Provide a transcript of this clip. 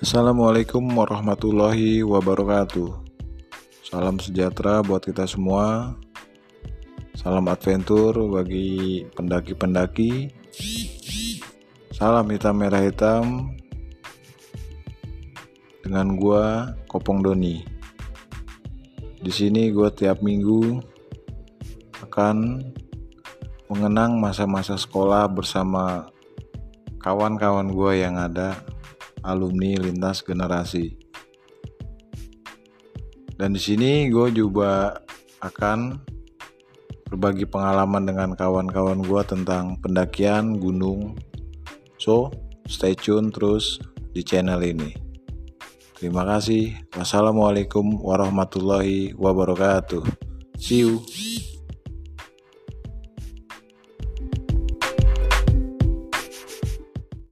Assalamualaikum warahmatullahi wabarakatuh. Salam sejahtera buat kita semua. Salam adventure bagi pendaki-pendaki. Salam hitam merah hitam dengan gua Kopong Doni. Di sini gua tiap minggu akan mengenang masa-masa sekolah bersama kawan-kawan gue yang ada alumni lintas generasi. Dan di sini gue juga akan berbagi pengalaman dengan kawan-kawan gue tentang pendakian gunung. So, stay tune terus di channel ini. Terima kasih. Wassalamualaikum warahmatullahi wabarakatuh. See you.